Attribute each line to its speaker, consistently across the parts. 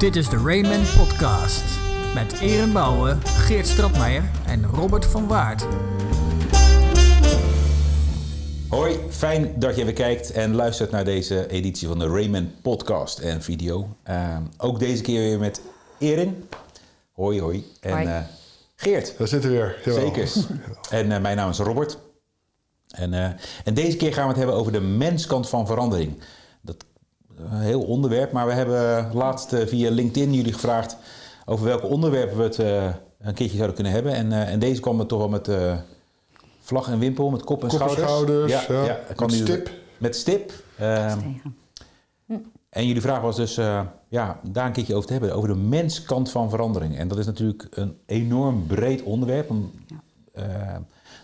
Speaker 1: Dit is de Rayman Podcast. Met Eren Bouwen, Geert Stratmeijer en Robert van Waard.
Speaker 2: Hoi, fijn dat je weer kijkt en luistert naar deze editie van de Rayman Podcast en video. Uh, ook deze keer weer met Erin. Hoi, hoi. En eh, Geert.
Speaker 3: Daar zitten we weer. Jawel.
Speaker 2: Zeker. En eh, mijn naam is Robert. En, eh, en deze keer gaan we het hebben over de menskant van verandering. Dat heel onderwerp, maar we hebben laatst eh, via LinkedIn jullie gevraagd over welke onderwerpen we het eh, een keertje zouden kunnen hebben. En, eh, en deze kwam er toch wel met eh, vlag en wimpel, met kop en
Speaker 3: Kop
Speaker 2: schouders.
Speaker 3: schouders, ja. Met stip.
Speaker 2: Met stip. Ehm,
Speaker 4: tegen.
Speaker 2: en jullie vraag was dus eh, ja, daar een keertje over te hebben, over de menskant van verandering. En dat is natuurlijk een enorm breed onderwerp. Om,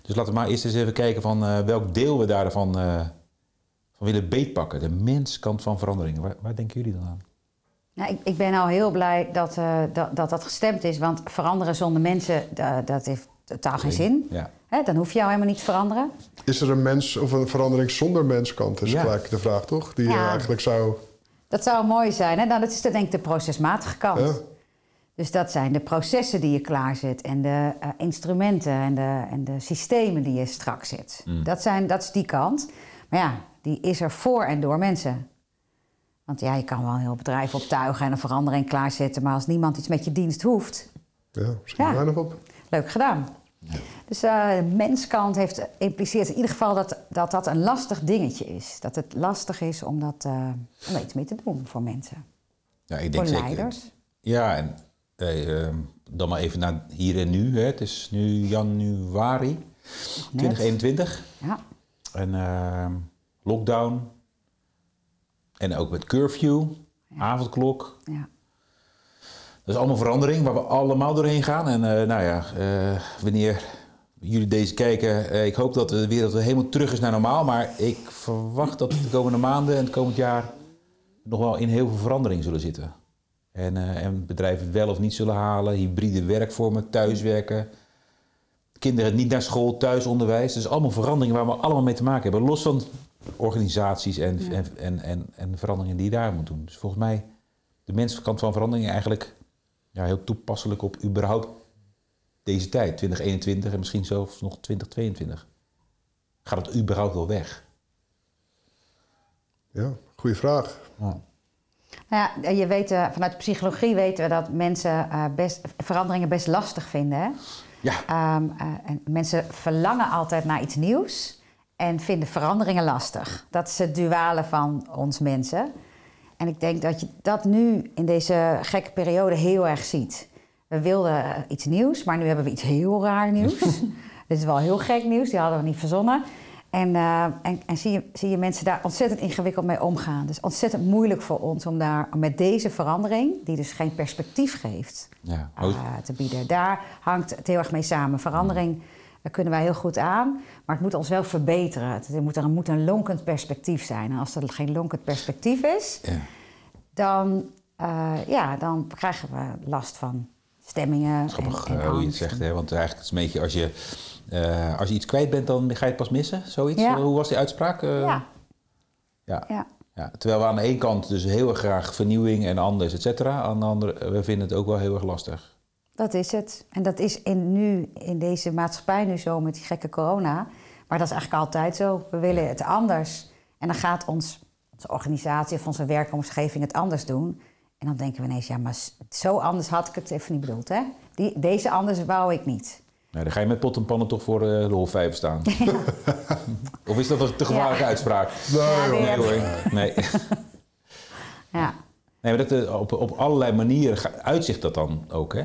Speaker 2: dus laten we maar eerst eens even kijken van eh, welk deel we daarvan eh, van willen beetpakken. De menskant van verandering. Waar, waar denken jullie dan aan?
Speaker 4: Nou, ik, ik ben al heel blij dat, eh, dat, dat dat gestemd is. Want veranderen zonder mensen, da- dat heeft totaal geen zin.
Speaker 2: Ja.
Speaker 4: Hè, dan hoef je jou helemaal niet te veranderen.
Speaker 3: Is er een mens of een verandering zonder menskant? Is
Speaker 2: Ja.
Speaker 3: gelijk de vraag, toch? Die
Speaker 4: Ja.
Speaker 3: je eigenlijk zou...
Speaker 4: Dat zou mooi zijn. Hè? Nou, dat is dan denk ik de procesmatige kant.
Speaker 3: Ja.
Speaker 4: Dus dat zijn de processen die je klaarzet en de eh, instrumenten en de, en de systemen die je strak zet. Dat, zijn, dat is die kant. Maar ja, die is er voor en door mensen. Want ja, je kan wel een heel bedrijf optuigen en een verandering klaarzetten, maar als niemand iets met je dienst hoeft,
Speaker 3: Ja, misschien
Speaker 4: Ja.
Speaker 3: weinig op.
Speaker 4: leuk gedaan. Dus eh, de menskant heeft impliceert in ieder geval dat, dat dat een lastig dingetje is. Dat het lastig is om, dat, eh, om daar iets mee te doen voor mensen.
Speaker 2: Ja, ik
Speaker 4: Voor
Speaker 2: denk zeker.
Speaker 4: leiders.
Speaker 2: Ja, en eh, eh, dan maar even naar hier en nu. Hè. Het is nu januari 2021.
Speaker 4: Ja,
Speaker 2: En eh, lockdown. En ook met curfew, avondklok.
Speaker 4: ja.
Speaker 2: Dat is allemaal verandering waar we allemaal doorheen gaan. En eh, nou ja, eh, wanneer jullie deze kijken, eh, ik hoop dat de wereld helemaal terug is naar normaal. Maar ik verwacht dat we de komende maanden en het komend jaar nog wel in heel veel verandering zullen zitten. En, en bedrijven wel of niet zullen halen, hybride werkvormen, thuiswerken. Kinderen niet naar school, thuisonderwijs. Dus allemaal veranderingen waar we allemaal mee te maken hebben. Los van organisaties en, en, en, en, en veranderingen die je daar moet doen. Dus volgens mij de menskant van verandering eigenlijk ja, heel toepasselijk op überhaupt deze tijd, 2021 en misschien zelfs nog 2022. Gaat het überhaupt wel weg?
Speaker 3: Ja, goede vraag.
Speaker 4: Nou ja, je weet, eh, vanuit de psychologie weten we dat mensen eh, best, veranderingen best lastig vinden. Hè?
Speaker 2: Ja,
Speaker 4: Ehm, eh, en mensen verlangen altijd naar iets nieuws en vinden veranderingen lastig. Dat is het duale van ons mensen. En ik denk dat je dat nu in deze gekke periode heel erg ziet. We wilden iets nieuws, maar nu hebben we iets heel raar nieuws. Dit is wel heel gek nieuws, die hadden we niet verzonnen. En, eh, en, en zie, je, zie je mensen daar ontzettend ingewikkeld mee omgaan. Dus ontzettend moeilijk voor ons om daar met deze verandering, die dus geen perspectief geeft,
Speaker 2: ja.
Speaker 4: eh, te bieden. Daar hangt het heel erg mee samen. Verandering daar kunnen wij heel goed aan, maar het moet ons wel verbeteren. Het moet, er moet een lonkend perspectief zijn. En als er geen lonkend perspectief is,
Speaker 2: ja.
Speaker 4: dan, eh, ja, dan krijgen we last van stemmingen.
Speaker 2: Grappig
Speaker 4: en, en
Speaker 2: eh, hoe je het zegt, hè? want eigenlijk is het een beetje als je, eh, als je iets kwijt bent, dan ga je het pas missen, zoiets.
Speaker 4: Ja.
Speaker 2: Hoe was die uitspraak? Eh,
Speaker 4: Ja,
Speaker 2: ja.
Speaker 4: ja.
Speaker 2: Ja, terwijl we aan de ene kant dus heel erg graag vernieuwing en anders, et cetera. Aan de andere, we vinden het ook wel heel erg lastig.
Speaker 4: Dat is het. En dat is in, nu in deze maatschappij nu zo met die gekke corona. Maar dat is eigenlijk altijd zo. We willen het anders. En dan gaat ons, onze organisatie of onze werkomgeving het anders doen. En dan denken we ineens, ja, maar zo anders had ik het even niet bedoeld, hè? Die, deze anders wou ik niet.
Speaker 2: Nou, dan ga je met pot en pannen toch voor eh, de holvijver staan. of is dat een te gevaarlijke
Speaker 4: Ja.
Speaker 2: uitspraak?
Speaker 3: Nee,
Speaker 2: Nee hoor. Nee.
Speaker 4: Ja.
Speaker 2: Nee, maar dat, eh, op, op allerlei manieren uitzicht dat dan ook, hè?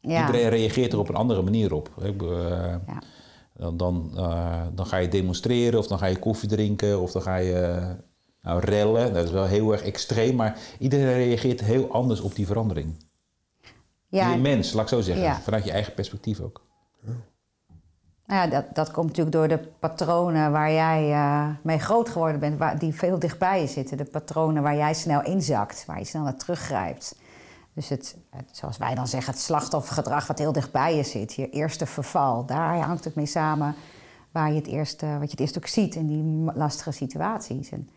Speaker 4: Ja.
Speaker 2: Iedereen reageert er op een andere manier op. Eh,
Speaker 4: Ja.
Speaker 2: dan, dan, eh, dan ga je demonstreren, of dan ga je koffie drinken, of dan ga je nou, rellen. Dat is wel heel erg extreem, maar iedereen reageert heel anders op die verandering.
Speaker 4: Ja,
Speaker 2: je mens, laat ik zo zeggen.
Speaker 4: Ja.
Speaker 2: Vanuit je eigen perspectief ook.
Speaker 4: Nou ja, dat, dat komt natuurlijk door de patronen waar jij eh, mee groot geworden bent, waar, die veel dichtbij je zitten. De patronen waar jij snel inzakt, waar je snel naar teruggrijpt. Dus het, het, zoals wij dan zeggen, het slachtoffergedrag wat heel dichtbij je zit, je eerste verval, daar hangt het mee samen waar je het eerst, wat je het eerst ook ziet in die lastige situaties. En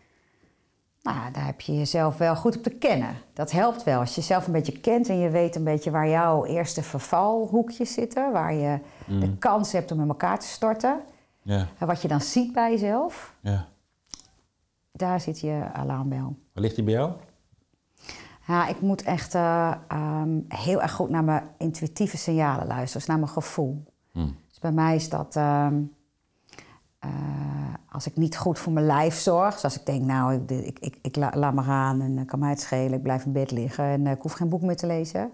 Speaker 4: Nou, daar heb je jezelf wel goed op te kennen. Dat helpt wel. Als je jezelf een beetje kent en je weet een beetje waar jouw eerste vervalhoekjes zitten, waar je de kans hebt om in elkaar te storten,
Speaker 2: Ja,
Speaker 4: en wat je dan ziet bij jezelf,
Speaker 2: ja.
Speaker 4: daar zit je alarmbel.
Speaker 2: Waar ligt die bij jou?
Speaker 4: Ja, ik moet echt eh, ehm, heel erg goed naar mijn intuïtieve signalen luisteren, dus naar mijn gevoel.
Speaker 2: Hmm.
Speaker 4: Dus bij mij is dat ehm, eh, als ik niet goed voor mijn lijf zorg, dus als ik denk, nou, ik, ik, ik, ik la- laat me gaan en uh, kan mij het schelen, ik blijf in bed liggen en eh, ik hoef geen boek meer te lezen,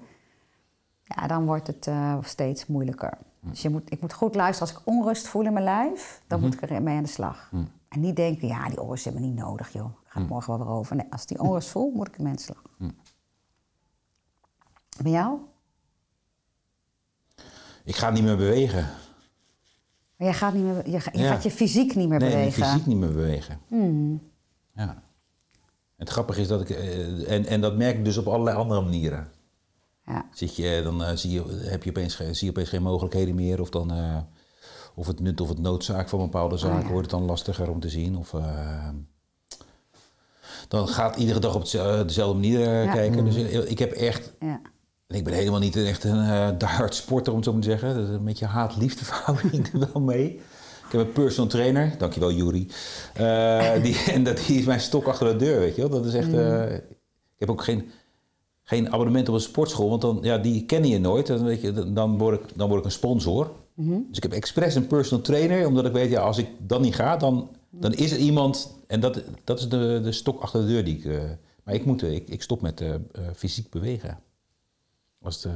Speaker 4: ja, dan wordt het eh, steeds moeilijker. Dus je moet, ik moet goed luisteren. Als ik onrust voel in mijn lijf, dan moet ik er mee aan de slag. En niet denken, ja, die onrust is me niet nodig, joh. Ga ik morgen wel weer over. Nee, als ik die onrust voel, moet ik ermee aan de slag. Bij jou?
Speaker 2: Ik ga niet meer bewegen.
Speaker 4: Maar jij gaat, niet meer, je, je,
Speaker 2: Ja.
Speaker 4: gaat je fysiek niet meer
Speaker 2: nee,
Speaker 4: bewegen.
Speaker 2: fysiek niet meer bewegen. Ja. Het grappige is dat ik... eh, en, en dat merk ik dus op allerlei andere manieren.
Speaker 4: Ja.
Speaker 2: Zit je, dan eh, zie, je, heb je opeens, zie je opeens geen mogelijkheden meer. Of, dan, eh, of het nut of het noodzaak van bepaalde zaken
Speaker 4: Oh, ja.
Speaker 2: wordt het dan lastiger om te zien. Of, eh, dan gaat iedere dag op dezelfde manier
Speaker 4: Ja.
Speaker 2: kijken. Dus eh, ik heb echt... En Ik ben helemaal niet echt een uh, diehard sporter, om het zo maar te zeggen. Dat is een beetje haat-liefde verhouding er wel mee. Ik heb een personal trainer, dankjewel Juri. Eh, die, en dat, die is mijn stok achter de deur, weet je wel. Dat is echt... eh, ik heb ook geen, geen abonnement op een sportschool, want dan, ja, die ken je nooit. Dan, weet je, dan, word ik, dan word ik een sponsor. Dus ik heb expres een personal trainer, omdat ik weet, ja, als ik dan niet ga, dan, dan is er iemand... En dat, dat is de, de stok achter de deur die ik... eh, maar ik, moet, eh, ik, ik stop met eh, eh, fysiek bewegen. Als de,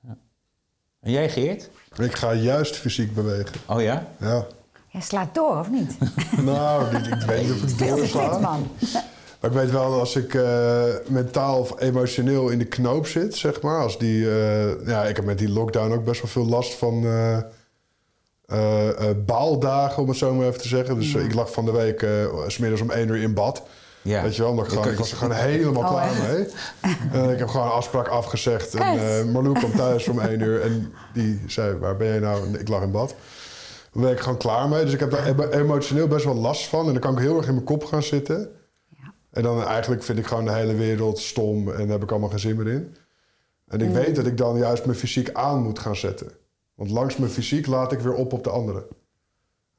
Speaker 2: ja. En jij, Geert?
Speaker 3: Ik ga juist fysiek bewegen.
Speaker 2: Oh ja?
Speaker 3: Ja.
Speaker 4: Jij slaat door, of niet?
Speaker 3: Nou, ik, ik weet niet of ik doorsla.
Speaker 4: man.
Speaker 3: Maar ik weet wel dat als ik eh, mentaal of emotioneel in de knoop zit, zeg maar. Als die, eh, ja, ik heb met die lockdown ook best wel veel last van eh, eh, eh, baaldagen, om het zo maar even te zeggen. Dus eh, ik lag van de week eh, s smiddags om één uur in bad.
Speaker 2: Ja.
Speaker 3: Weet je wel, omdat ik, gewoon, ik was er gewoon helemaal
Speaker 4: Oh,
Speaker 3: klaar mee. En ik heb gewoon een afspraak afgezegd. En eh Marlou kwam thuis om één uur en die zei, waar ben je nou? En ik lag in bad. Daar ben ik gewoon klaar mee. Dus ik heb daar emo- emotioneel best wel last van. En dan kan ik heel erg in mijn kop gaan zitten.
Speaker 4: Ja.
Speaker 3: En dan eigenlijk vind ik gewoon de hele wereld stom en daar heb ik allemaal geen zin meer in. En ik weet dat ik dan juist mijn fysiek aan moet gaan zetten. Want langs mijn fysiek laat ik weer op op de andere.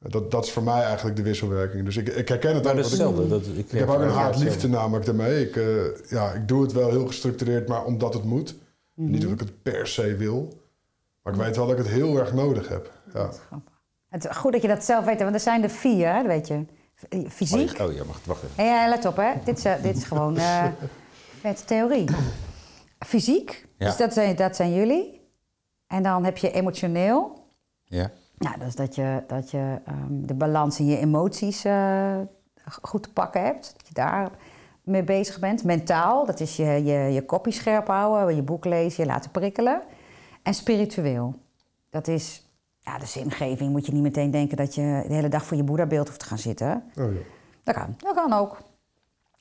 Speaker 3: Dat, dat is voor mij eigenlijk de wisselwerking. Dus ik, ik herken het
Speaker 2: Maar
Speaker 3: ook.
Speaker 2: dat is
Speaker 3: want ik-
Speaker 2: hetzelfde. Dat, ik,
Speaker 3: ik heb ook een
Speaker 2: Ja,
Speaker 3: haat-liefde
Speaker 2: hetzelfde.
Speaker 3: namelijk daarmee. Ik, eh, ja, ik doe het wel heel gestructureerd, maar omdat het moet. Niet dat ik het per se wil. Maar ik weet wel dat ik het heel erg nodig heb. Ja.
Speaker 4: Het is goed dat je dat zelf weet, want er zijn er vier, hè, dat weet je. Fysiek.
Speaker 2: Oh ja, wacht, wacht even.
Speaker 4: Hey, let op, hè. Dit is, eh, dit is gewoon eh met theorie. Fysiek,
Speaker 2: Ja.
Speaker 4: dus dat zijn, dat zijn jullie. En dan heb je emotioneel.
Speaker 2: Ja.
Speaker 4: Nou, dat is dat je, dat je ehm, de balans in je emoties eh, goed te pakken hebt. Dat je daar mee bezig bent. Mentaal, dat is je, je, je kopje scherp houden, je boek lezen, je laten prikkelen. En spiritueel, dat is ja, de zingeving. Moet je niet meteen denken dat je de hele dag voor je boeddhabeeld hoeft te gaan zitten.
Speaker 3: Oh, ja.
Speaker 4: Dat kan, dat kan ook.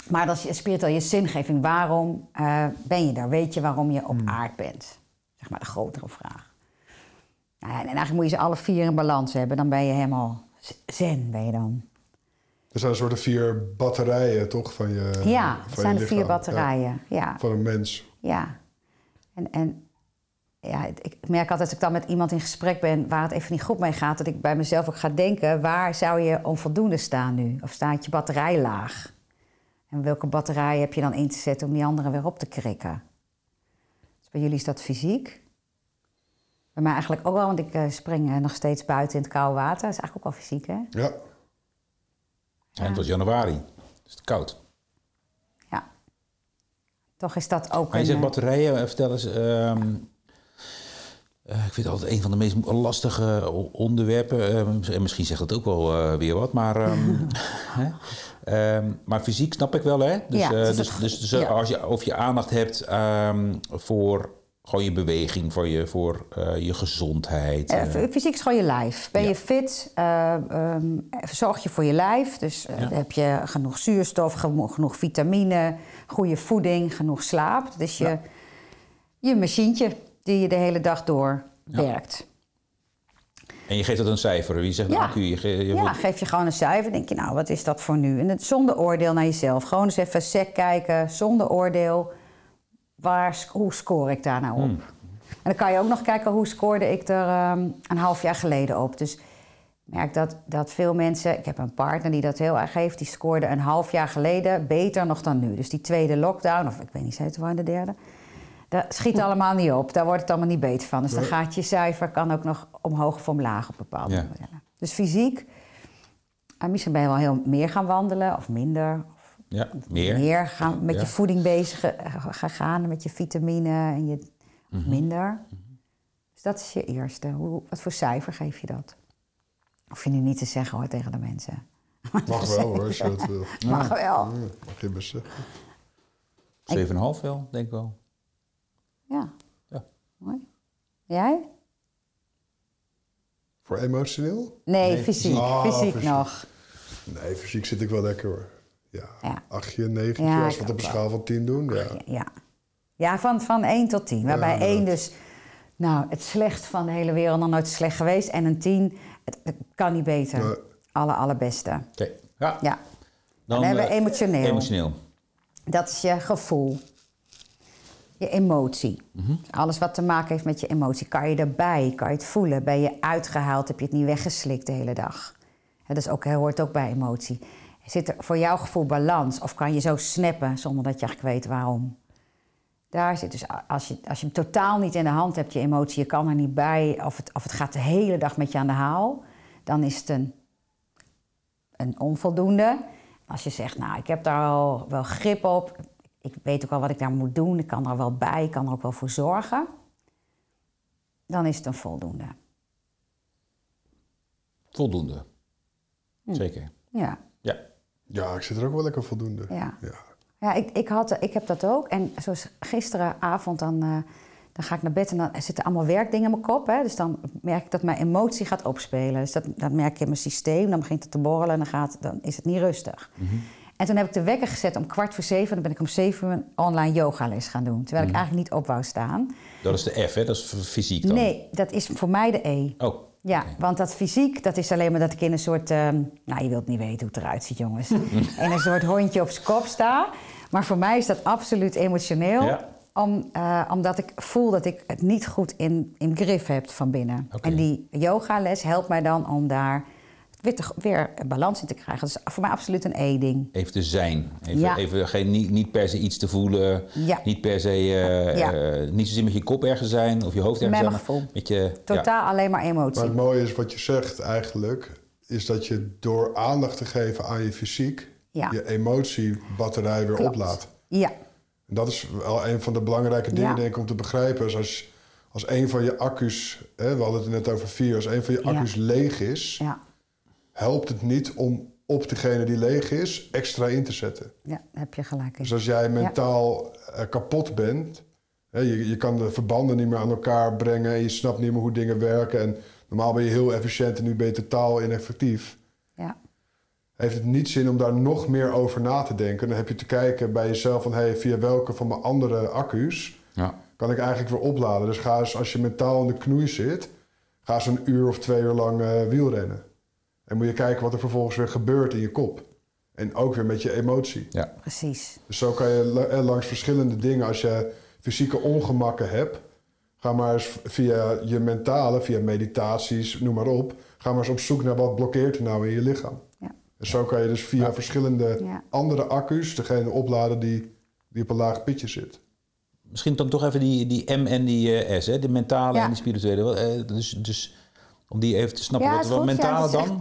Speaker 4: Maar dat is je spiritueel, je zingeving. Waarom eh, ben je daar? Weet je waarom je op aard bent? Zeg maar de grotere vraag. Nou ja, en eigenlijk moet je ze alle vier in balans hebben. Dan ben je helemaal zen, ben je dan.
Speaker 3: Er zijn een soort vier batterijen, toch? Van je,
Speaker 4: ja,
Speaker 3: van
Speaker 4: het zijn er vier batterijen. Ja,
Speaker 3: Ja, van een mens.
Speaker 4: ja. En, en ja, ik merk altijd als ik dan met iemand in gesprek ben... waar het even niet goed mee gaat... dat ik bij mezelf ook ga denken... waar zou je onvoldoende staan nu? Of staat je batterij laag? En welke batterij heb je dan in te zetten om die andere weer op te krikken? Dus bij jullie is dat fysiek. Bij mij eigenlijk ook wel, want ik eh, spring eh, nog steeds buiten in het koude water. Dat is eigenlijk ook wel fysiek, hè?
Speaker 3: Ja.
Speaker 2: En het was januari. Dus het koud.
Speaker 4: Ja. Toch is dat ook
Speaker 2: Maar je
Speaker 4: een...
Speaker 2: zegt
Speaker 4: eh,
Speaker 2: batterijen, vertel eens. ehm, eh, ik vind het altijd een van de meest lastige onderwerpen. en misschien zegt dat ook wel weer wat. Maar, ehm, maar fysiek snap ik wel, hè? Dus,
Speaker 4: Ja, dus
Speaker 2: dus, dus, dus,
Speaker 4: ja.
Speaker 2: als je, of je aandacht hebt voor gewoon je beweging, voor je, voor, eh, je gezondheid.
Speaker 4: Eh, fysiek is gewoon je lijf. Ben
Speaker 2: Ja.
Speaker 4: je fit, eh, ehm, zorg je voor je lijf. Dus
Speaker 2: Ja.
Speaker 4: heb je genoeg zuurstof, geno- genoeg vitamine, goede voeding, genoeg slaap. Is je,
Speaker 2: Ja.
Speaker 4: je machientje die je de hele dag door werkt.
Speaker 2: En je geeft dat een cijfer. Wie zegt
Speaker 4: Ja.
Speaker 2: accu? Je,
Speaker 4: Ja, geef je gewoon een cijfer. Denk je, nou, wat is dat voor nu? En het, zonder oordeel naar jezelf. Gewoon eens even sec kijken, zonder oordeel. Waar, hoe score ik daar nou op?
Speaker 2: Hmm.
Speaker 4: En dan kan je ook nog kijken, hoe scoorde ik er ehm, een half jaar geleden op? Dus ik merk dat, dat veel mensen... Ik heb een partner die dat heel erg heeft. Die scoorde een half jaar geleden beter nog dan nu. Dus die tweede lockdown, of ik weet niet, het waren de derde... Dat schiet allemaal niet op. Daar wordt het allemaal niet beter van. Dus dan gaat je cijfer kan ook nog omhoog of omlaag op bepaalde
Speaker 2: Ja.
Speaker 4: modellen. Dus fysiek, en misschien ben je wel heel meer gaan wandelen of minder. Of
Speaker 2: ja, meer.
Speaker 4: meer gaan met
Speaker 2: Ja.
Speaker 4: je voeding bezig eh, gaan gaan, met je vitamine en je
Speaker 2: Mhm.
Speaker 4: of minder. Dus dat is je eerste. Hoe, wat voor cijfer geef je dat? Hoef je nu niet te zeggen hoor tegen de mensen.
Speaker 3: Mag wel hoor, als je dat wil.
Speaker 4: Mag wel.
Speaker 3: Ja, mag je best zeggen.
Speaker 2: 7,5 wel, denk ik wel.
Speaker 4: Ja.
Speaker 2: Ja.
Speaker 4: Mooi. Jij?
Speaker 3: Voor emotioneel?
Speaker 4: Nee,
Speaker 2: Nee,
Speaker 4: fysiek.
Speaker 3: Ah,
Speaker 4: fysiek
Speaker 3: fysiek.
Speaker 4: nog.
Speaker 3: Nee, fysiek zit ik wel lekker hoor. Ja,
Speaker 4: Ja.
Speaker 3: achtje, negentje,
Speaker 4: Ja,
Speaker 3: als we het op een schaal van 10 doen. Ja.
Speaker 4: Ja, ja van, van 1 tot 10. Waarbij. 1 dus nou, het slechtst van de hele wereld nog nooit slecht geweest. En een 10, het, het kan niet beter.
Speaker 3: Nee.
Speaker 4: Alle, allerbeste.
Speaker 2: Oké. Ja.
Speaker 4: Ja,
Speaker 2: Dan,
Speaker 4: dan hebben we
Speaker 2: eh,
Speaker 4: emotioneel.
Speaker 2: Emotioneel.
Speaker 4: Dat is je gevoel. Je emotie.
Speaker 2: Mhm.
Speaker 4: Alles wat te maken heeft met je emotie. Kan je erbij? Kan je het voelen? Ben je uitgehaald? Heb je het niet weggeslikt de hele dag? Hè, dat is ook, hoort ook bij emotie. Zit er voor jouw gevoel balans? Of kan je zo snappen zonder dat je eigenlijk weet waarom? Daar zit dus, als je, als je hem totaal niet in de hand hebt, je emotie, je kan er niet bij, of het, of het gaat de hele dag met je aan de haal, dan is het een, een onvoldoende. Als je zegt, nou, ik heb daar al wel grip op, ik weet ook wel wat ik daar moet doen, ik kan er wel bij, ik kan er ook wel voor zorgen, dan is het een voldoende.
Speaker 2: Voldoende.
Speaker 4: Hm.
Speaker 2: Zeker.
Speaker 4: Ja,
Speaker 2: Ja.
Speaker 3: Ja, ik zit er ook wel lekker voldoende.
Speaker 4: ja.
Speaker 3: Ja.
Speaker 4: Ja, ik, ik, had, ik heb dat ook. En zoals gisteravond, dan, eh, dan ga ik naar bed en dan zitten allemaal werkdingen in mijn kop. Hè? Dus dan merk ik dat mijn emotie gaat opspelen. Dus dat, dat merk ik in mijn systeem. Dan begint het te borrelen en dan, gaat, dan is het niet rustig. En toen heb ik de wekker gezet om kwart voor zeven. Dan ben ik om zeven uur een online yogales gaan doen. Terwijl ik eigenlijk niet op wou staan.
Speaker 2: Dat is de F, hè? Dat is f- fysiek dan.
Speaker 4: Nee, dat is voor mij de E.
Speaker 2: Oh.
Speaker 4: Ja, want dat fysiek, dat is alleen maar dat ik in een soort... ehm, nou, je wilt niet weten hoe het eruit ziet, jongens. in een soort hondje op zijn kop sta. Maar voor mij is dat absoluut emotioneel.
Speaker 2: Ja.
Speaker 4: Om, eh, omdat ik voel dat ik het niet goed in, in grip heb van binnen. En die yogales helpt mij dan om daar weer, te- weer balans in te krijgen. Dat is voor mij absoluut een E-ding.
Speaker 2: Even te zijn. Even,
Speaker 4: Ja.
Speaker 2: even geen, niet, niet per se iets te voelen.
Speaker 4: Ja.
Speaker 2: Niet per se... eh,
Speaker 4: Ja.
Speaker 2: eh, niet zozeer met je kop ergens zijn of je hoofd ergens
Speaker 4: Met
Speaker 2: zijn.
Speaker 4: mijn
Speaker 2: maar Met je, ja.
Speaker 4: Totaal alleen maar
Speaker 3: Maar
Speaker 4: emotie.
Speaker 3: het mooie is wat je zegt eigenlijk, is dat je door aandacht te geven aan je fysiek,
Speaker 4: Ja.
Speaker 3: je emotiebatterij weer
Speaker 4: Klopt.
Speaker 3: oplaadt.
Speaker 4: Ja,
Speaker 3: En dat is wel een van de belangrijke dingen,
Speaker 4: Ja.
Speaker 3: denk ik, om te begrijpen. Is als, als een van je accu's, hè, we hadden het net over vier, als een van je
Speaker 4: Ja.
Speaker 3: accu's leeg is,
Speaker 4: ja,
Speaker 3: helpt het niet om op degene die leeg is extra in te zetten.
Speaker 4: ja, heb je gelijk in.
Speaker 3: Dus als jij mentaal eh, kapot bent, hè, je, je kan de verbanden niet meer aan elkaar brengen en je snapt niet meer hoe dingen werken. En normaal ben je heel efficiënt en nu ben je totaal ineffectief.
Speaker 4: Ja,
Speaker 3: Heeft het niet zin om daar nog meer over na te denken? Dan heb je te kijken bij jezelf van hey, via welke van mijn andere accu's
Speaker 2: Ja.
Speaker 3: kan ik eigenlijk weer opladen. Dus ga eens, als je mentaal in de knoei zit, ga eens een uur of twee uur lang eh, wielrennen. En moet je kijken wat er vervolgens weer gebeurt in je kop. En ook weer met je emotie.
Speaker 2: Ja.
Speaker 4: precies.
Speaker 3: Dus zo kan je eh, langs verschillende dingen, als je fysieke ongemakken hebt, ga maar eens via je mentale, via meditaties, noem maar op, ga maar eens op zoek naar wat blokkeert er nou in je lichaam.
Speaker 4: Ja.
Speaker 3: En zo kan je dus via verschillende
Speaker 4: Ja.
Speaker 3: andere accu's degene opladen die, die op een laag pitje zit.
Speaker 2: Misschien dan toch even die, die M en die eh, S, hè? de mentale
Speaker 4: Ja.
Speaker 2: en die spirituele. Eh, dus, dus om die even te snappen.
Speaker 4: Ja,
Speaker 2: wat
Speaker 4: is
Speaker 2: wat
Speaker 4: goed. Ja,
Speaker 2: mentale
Speaker 4: is
Speaker 2: dan?
Speaker 4: echt-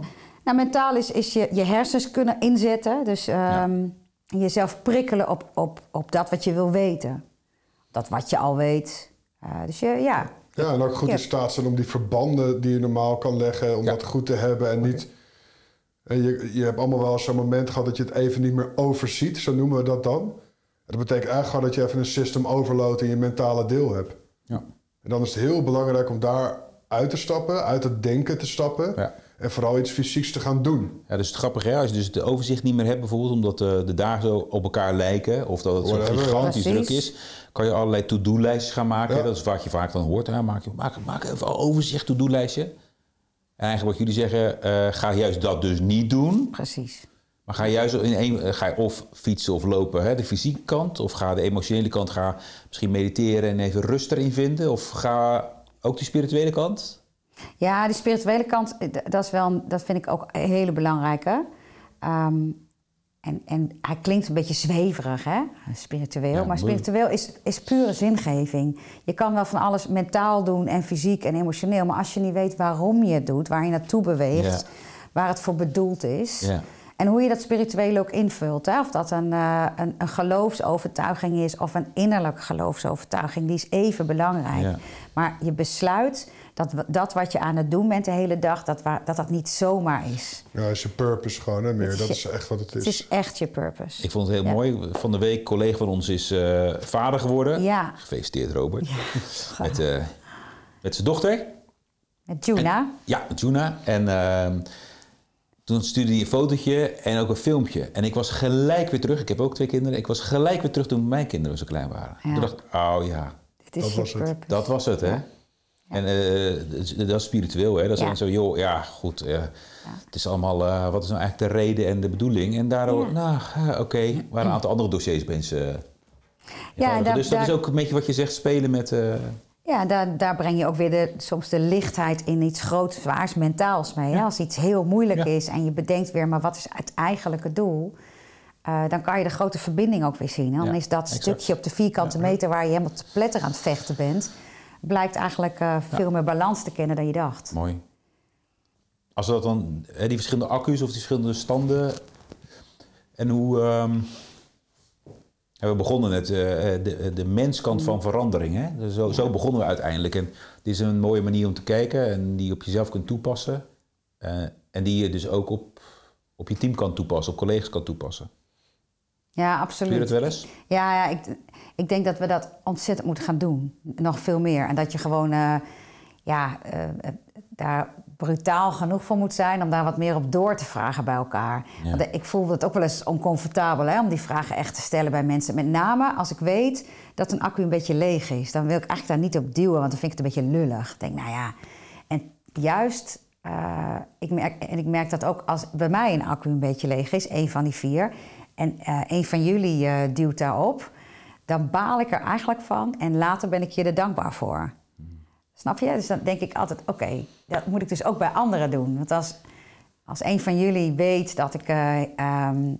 Speaker 4: Nou, mentaal is, is je, je hersens kunnen inzetten. Dus ehm, jezelf prikkelen op, op, op dat wat je wil weten. Dat wat je al weet. Eh, dus je, ja,
Speaker 3: Ja, en ook goed
Speaker 4: Ja.
Speaker 3: in staat zijn om die verbanden die je normaal kan leggen, om
Speaker 2: Ja.
Speaker 3: dat goed te hebben en niet... En je, je hebt allemaal wel eens zo'n moment gehad dat je het even niet meer overziet, zo noemen we dat dan. Dat betekent eigenlijk gewoon dat je even een system overload in je mentale deel hebt.
Speaker 2: Ja.
Speaker 3: En dan is het heel belangrijk om daar uit te stappen, uit het denken te stappen
Speaker 2: Ja.
Speaker 3: en vooral iets fysieks te gaan doen.
Speaker 2: Ja, dus het grappige, hè? als je dus het overzicht niet meer hebt, bijvoorbeeld omdat eh, de dagen zo op elkaar lijken, of dat het zo gigantisch druk is, kan je allerlei to-do-lijstjes gaan maken.
Speaker 3: Ja.
Speaker 2: Dat is wat je vaak dan hoort. Hè? Maak, je- maak, maak even een overzicht, to-do-lijstje. En eigenlijk wat jullie zeggen, eh, ga juist dat dus niet doen.
Speaker 4: Precies.
Speaker 2: Maar ga je juist in een, eh, ga je of fietsen of lopen, hè, de fysieke kant, of ga de emotionele kant, ga misschien mediteren en even rust erin vinden, of ga ook die spirituele kant?
Speaker 4: Ja, die spirituele kant, eh, dat, is wel, dat vind ik ook een hele belangrijke. Ehm, en, en hij klinkt een beetje zweverig, hè? Spiritueel.
Speaker 2: Ja,
Speaker 4: maar spiritueel is, is pure zingeving. Je kan wel van alles mentaal doen en fysiek en emotioneel. Maar als je niet weet waarom je het doet, waar je naartoe beweegt,
Speaker 2: Ja.
Speaker 4: waar het voor bedoeld is.
Speaker 2: Ja.
Speaker 4: En hoe je dat spiritueel ook invult. Hè? Of dat een, eh, een, een geloofsovertuiging is of een innerlijke geloofsovertuiging, die is even belangrijk.
Speaker 2: Ja.
Speaker 4: Maar je besluit dat dat wat je aan het doen bent de hele dag, dat dat, dat niet zomaar is.
Speaker 3: Ja, is je purpose gewoon, hè, meer. Dat
Speaker 4: is
Speaker 3: is echt wat het is.
Speaker 4: Het is echt je purpose.
Speaker 2: Ik vond het heel
Speaker 4: Ja.
Speaker 2: mooi. Van de week, een collega van ons is eh, vader geworden.
Speaker 4: Ja.
Speaker 2: Gefeliciteerd, Robert. met, eh, met zijn dochter.
Speaker 4: Met Juna.
Speaker 2: Ja, met Juna. En ehm, toen stuurde hij een fotootje en ook een filmpje. En ik was gelijk weer terug. Ik heb ook twee kinderen. Ik was gelijk weer terug toen mijn kinderen zo klein waren.
Speaker 4: Ja.
Speaker 2: Toen dacht ik, oh ja,
Speaker 4: Dit is
Speaker 3: Dat was het.
Speaker 2: dat was het, hè? En eh, dat is- dat is spiritueel, hè? Dat is
Speaker 4: Ja.
Speaker 2: dan zo, joh, ja, goed. eh, Het is allemaal, eh, wat is nou eigenlijk de reden en de bedoeling? En daardoor,
Speaker 4: Ja.
Speaker 2: nou, oké, er waren een aantal andere dossiers opeens.
Speaker 4: Ja, daar-
Speaker 2: dus dat is ook een beetje wat je zegt, spelen met...
Speaker 4: Ja, daar, daar breng je ook weer de, soms de lichtheid in iets groots, zwaars, mentaals mee. Als iets heel moeilijk
Speaker 2: Ja.
Speaker 4: is en je bedenkt weer, maar wat is het eigenlijke doel? Eh, dan kan je de grote verbinding ook weer zien. hè. Dan is dat
Speaker 2: exact.
Speaker 4: stukje op de vierkante meter waar je helemaal te pletter aan het vechten bent, blijkt eigenlijk eh, veel meer balans te kennen dan je dacht.
Speaker 2: Mooi. Als dat dan, hè, die verschillende accu's of die verschillende standen. En hoe. ehm, ja, we begonnen net, eh, eh, de, de menskant van verandering. Hè? Dus zo, zo begonnen we uiteindelijk. En dit is een mooie manier om te kijken en die je op jezelf kunt toepassen. Eh, en die je dus ook op, op je team kan toepassen, op collega's kan toepassen.
Speaker 4: Ja,
Speaker 2: Doe je
Speaker 4: absoluut.
Speaker 2: dat wel eens?
Speaker 4: Ja, ja ik, ik denk dat we dat ontzettend moeten gaan doen. Nog veel meer. En dat je gewoon eh, ja, eh, eh, daar brutaal genoeg voor moet zijn om daar wat meer op door te vragen bij elkaar.
Speaker 2: Ja.
Speaker 4: Want ik voel het ook wel eens oncomfortabel hè, om die vragen echt te stellen bij mensen. Met name als ik weet dat een accu een beetje leeg is. Dan wil ik eigenlijk daar niet op duwen, want dan vind ik het een beetje lullig. Ik denk, nou ja. En juist, eh, ik merk, en ik merk dat ook als bij mij een accu een beetje leeg is, één van die vier. En eh een van jullie eh, duwt daarop. Dan baal ik er eigenlijk van en later ben ik je er dankbaar voor. Snap je? Dus dan denk ik altijd, oké, dat moet ik dus ook bij anderen doen. Want als, als een van jullie weet dat ik eh, ehm,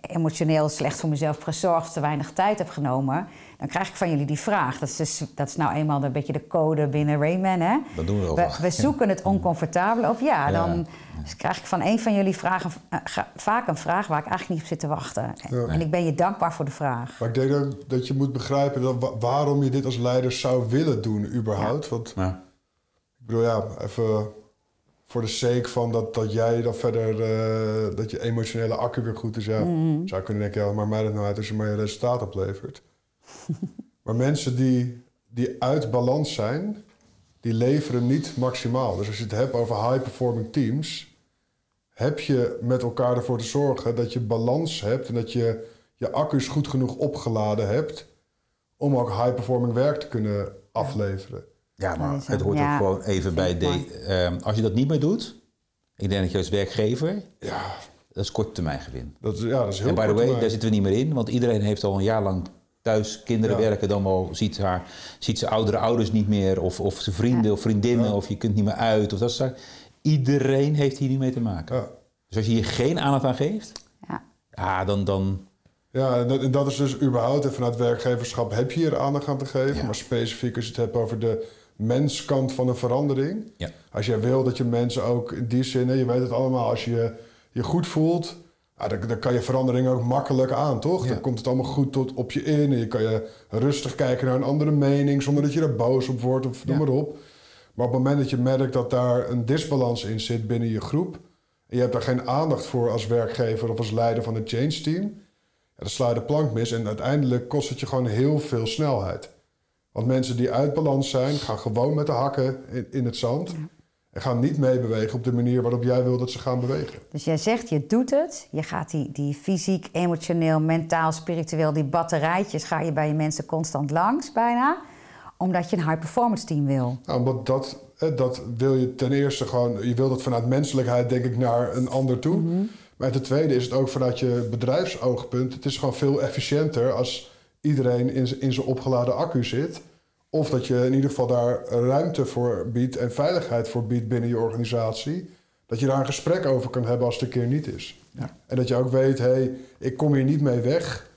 Speaker 4: emotioneel slecht voor mezelf gezorgd, te weinig tijd heb genomen, dan krijg ik van jullie die vraag. Dat is, dus, dat is nou eenmaal een beetje de code binnen Rayman. Hè?
Speaker 2: Dat doen we wel
Speaker 4: We, zoeken het oncomfortabele op. Ja,
Speaker 2: Ja.
Speaker 4: dan dus krijg ik van een van jullie vragen, eh, vaak een vraag waar ik eigenlijk niet op zit te wachten.
Speaker 3: Ja.
Speaker 4: En ik ben je dankbaar voor de vraag.
Speaker 3: Maar ik denk ook dat je moet begrijpen dat, wa- waarom je dit als leider zou willen doen, überhaupt. Want
Speaker 2: Ja.
Speaker 3: ik bedoel, ja, even voor de sake van dat, dat jij dan verder, eh, dat je emotionele accu weer goed is. Ja,
Speaker 4: Mhm.
Speaker 3: zou kunnen denken, ja, maar mij dat nou uit als je maar je resultaat oplevert. maar mensen die, die uit balans zijn, die leveren niet maximaal. Dus als je het hebt over high-performing teams, heb je met elkaar ervoor te zorgen dat je balans hebt en dat je je accu's goed genoeg opgeladen hebt om ook high-performing werk te kunnen afleveren.
Speaker 2: Ja, maar het hoort
Speaker 4: Ja,
Speaker 2: ook gewoon even bij de... ehm, als je dat niet meer doet, ik denk dat je als werkgever,
Speaker 3: Ja,
Speaker 2: dat is kort termijn gewin.
Speaker 3: dat is, ja, dat is heel
Speaker 2: En by the way,
Speaker 3: termijn.
Speaker 2: daar zitten we niet meer in, want iedereen heeft al een jaar lang thuis kinderen
Speaker 3: Ja.
Speaker 2: werken, dan wel ziet, haar, ziet zijn oudere ouders niet meer, of, of zijn vrienden of vriendinnen,
Speaker 3: Ja.
Speaker 2: of je kunt niet meer uit, of dat soort. Iedereen heeft hier niet mee te maken.
Speaker 3: Ja.
Speaker 2: Dus als je hier geen aandacht aan geeft,
Speaker 4: Ja.
Speaker 2: ja, dan, dan
Speaker 3: Ja, en dat, en dat is dus überhaupt, en vanuit werkgeverschap heb je hier aandacht aan te geven.
Speaker 2: Ja.
Speaker 3: Maar specifiek als je het hebt over de menskant van een verandering.
Speaker 2: Ja.
Speaker 3: Als jij wil dat je mensen ook in die zin, je weet het allemaal, als je je goed voelt, ja, dan, dan kan je verandering ook makkelijk aan, toch?
Speaker 2: Ja.
Speaker 3: Dan komt het allemaal goed tot op je in en je kan je rustig kijken naar een andere mening zonder dat je er boos op wordt of noem maar op. Maar op het moment dat je merkt dat daar een disbalans in zit binnen je groep en je hebt daar geen aandacht voor als werkgever of als leider van het change team, dan sla je de plank mis en uiteindelijk kost het je gewoon heel veel snelheid. Want mensen die uit balans zijn, gaan gewoon met de hakken in, in het zand. En gaan niet meebewegen op de manier waarop jij wil dat ze gaan bewegen.
Speaker 4: Dus jij zegt, je doet het. Je gaat die, die fysiek, emotioneel, mentaal, spiritueel... die batterijtjes ga je bij je mensen constant langs bijna. omdat je een high performance team wil.
Speaker 3: Nou, omdat dat, dat wil je ten eerste gewoon... Je wil dat vanuit menselijkheid, denk ik, naar een ander toe. Maar ten tweede is het ook vanuit je bedrijfsoogpunt... Het is gewoon veel efficiënter als iedereen in, zijn opgeladen accu zit. Of dat je in ieder geval daar ruimte voor biedt en veiligheid voor biedt binnen je organisatie. Dat je daar een gesprek over kan hebben als het een keer niet is.
Speaker 2: Ja.
Speaker 3: En dat je ook weet, hé, hey, ik kom hier niet mee weg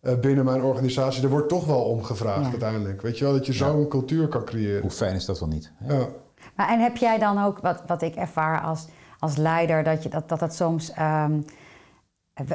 Speaker 3: eh, binnen mijn organisatie. Er wordt toch wel om gevraagd
Speaker 4: Ja.
Speaker 3: uiteindelijk. Weet je wel, dat je zo'n cultuur kan creëren.
Speaker 2: Hoe fijn is dat wel niet? hè?
Speaker 3: Ja.
Speaker 4: Maar, en heb jij dan ook, wat, wat ik ervaar als, als leider, dat je, dat, dat het soms. ehm,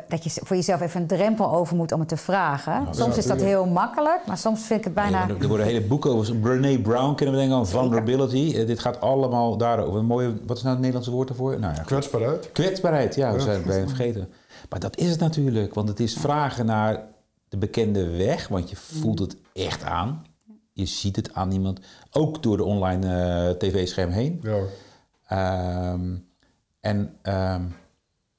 Speaker 4: dat je voor jezelf even een drempel over moet om het te vragen. soms is dat heel makkelijk, maar soms vind ik het bijna.
Speaker 2: Ja, er worden hele boeken over. Brené Brown kennen we denken aan vulnerability. Eh, dit gaat allemaal daarover. Een mooie, wat is nou het Nederlandse woord daarvoor? Nou ja,
Speaker 3: Kwetsbaarheid.
Speaker 2: kwetsbaarheid. Ja, we zijn het bijna vergeten. Maar dat is het natuurlijk, want het is vragen naar de bekende weg, want je voelt het echt aan. Je ziet het aan iemand, ook door de online eh, tv-scherm heen.
Speaker 3: Ja.
Speaker 2: Ehm, en ehm,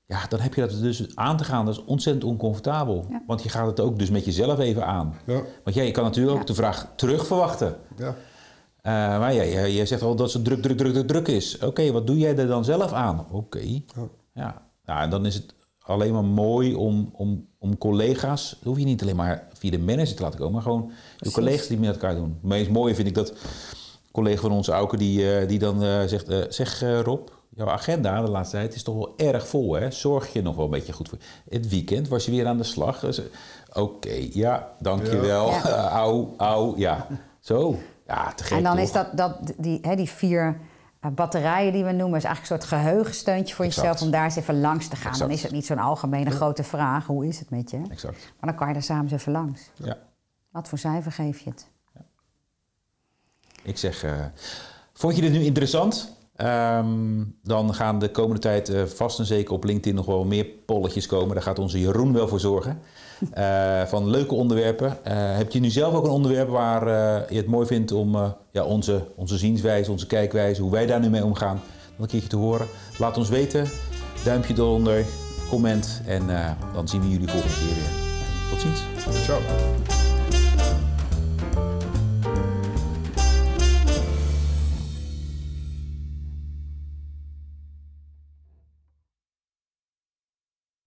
Speaker 2: ja, dan heb je dat dus aan te gaan. Dat is ontzettend oncomfortabel.
Speaker 4: Ja.
Speaker 2: Want je gaat het ook dus met jezelf even aan.
Speaker 3: Ja.
Speaker 2: Want jij je kan natuurlijk ook de vraag terug verwachten.
Speaker 3: Ja.
Speaker 2: Eh, maar ja, jij, jij zegt al dat het druk, druk, druk, druk, druk is. Oké, wat doe jij er dan zelf aan? Oké. Ja. Nou, en dan is het alleen maar mooi om, om, om collega's... dat hoef je niet alleen maar via de manager te laten komen... maar gewoon de collega's die met elkaar doen. Het meest mooie vind ik dat... een collega van ons, Auke, die, eh, die dan eh, zegt... eh, zeg eh, Rob, jouw agenda de laatste tijd is toch wel erg vol, hè? Zorg je nog wel een beetje goed voor... Het weekend was je weer aan de slag. Dus, eh, Oké, ja, dankjewel.
Speaker 4: Ja.
Speaker 2: Au, au, ja. Zo. Ja, te gek
Speaker 4: en dan
Speaker 2: toch?
Speaker 4: is dat, dat die, hè, die vier eh, batterijen die we noemen, is eigenlijk een soort geheugensteuntje voor
Speaker 2: Exact.
Speaker 4: jezelf om daar eens even langs te gaan. Dan is het niet zo'n algemene grote vraag: hoe is het met je?
Speaker 2: Exact.
Speaker 4: Maar dan kan je er samen eens even langs.
Speaker 2: Ja.
Speaker 4: Wat voor cijfer geef je het?
Speaker 2: Ik zeg, eh, vond je dit nu interessant? Ehm, dan gaan de komende tijd eh, vast en zeker op LinkedIn nog wel meer polletjes komen. Daar gaat onze Jeroen wel voor zorgen. Eh, van leuke onderwerpen. Eh, heb je nu zelf ook een onderwerp waar je het mooi vindt om ja, onze, onze zienswijze, onze kijkwijze, hoe wij daar nu mee omgaan, nog een keertje te horen? Laat ons weten. Duimpje eronder, comment en dan zien we jullie volgende keer weer. Tot ziens.
Speaker 3: Ciao.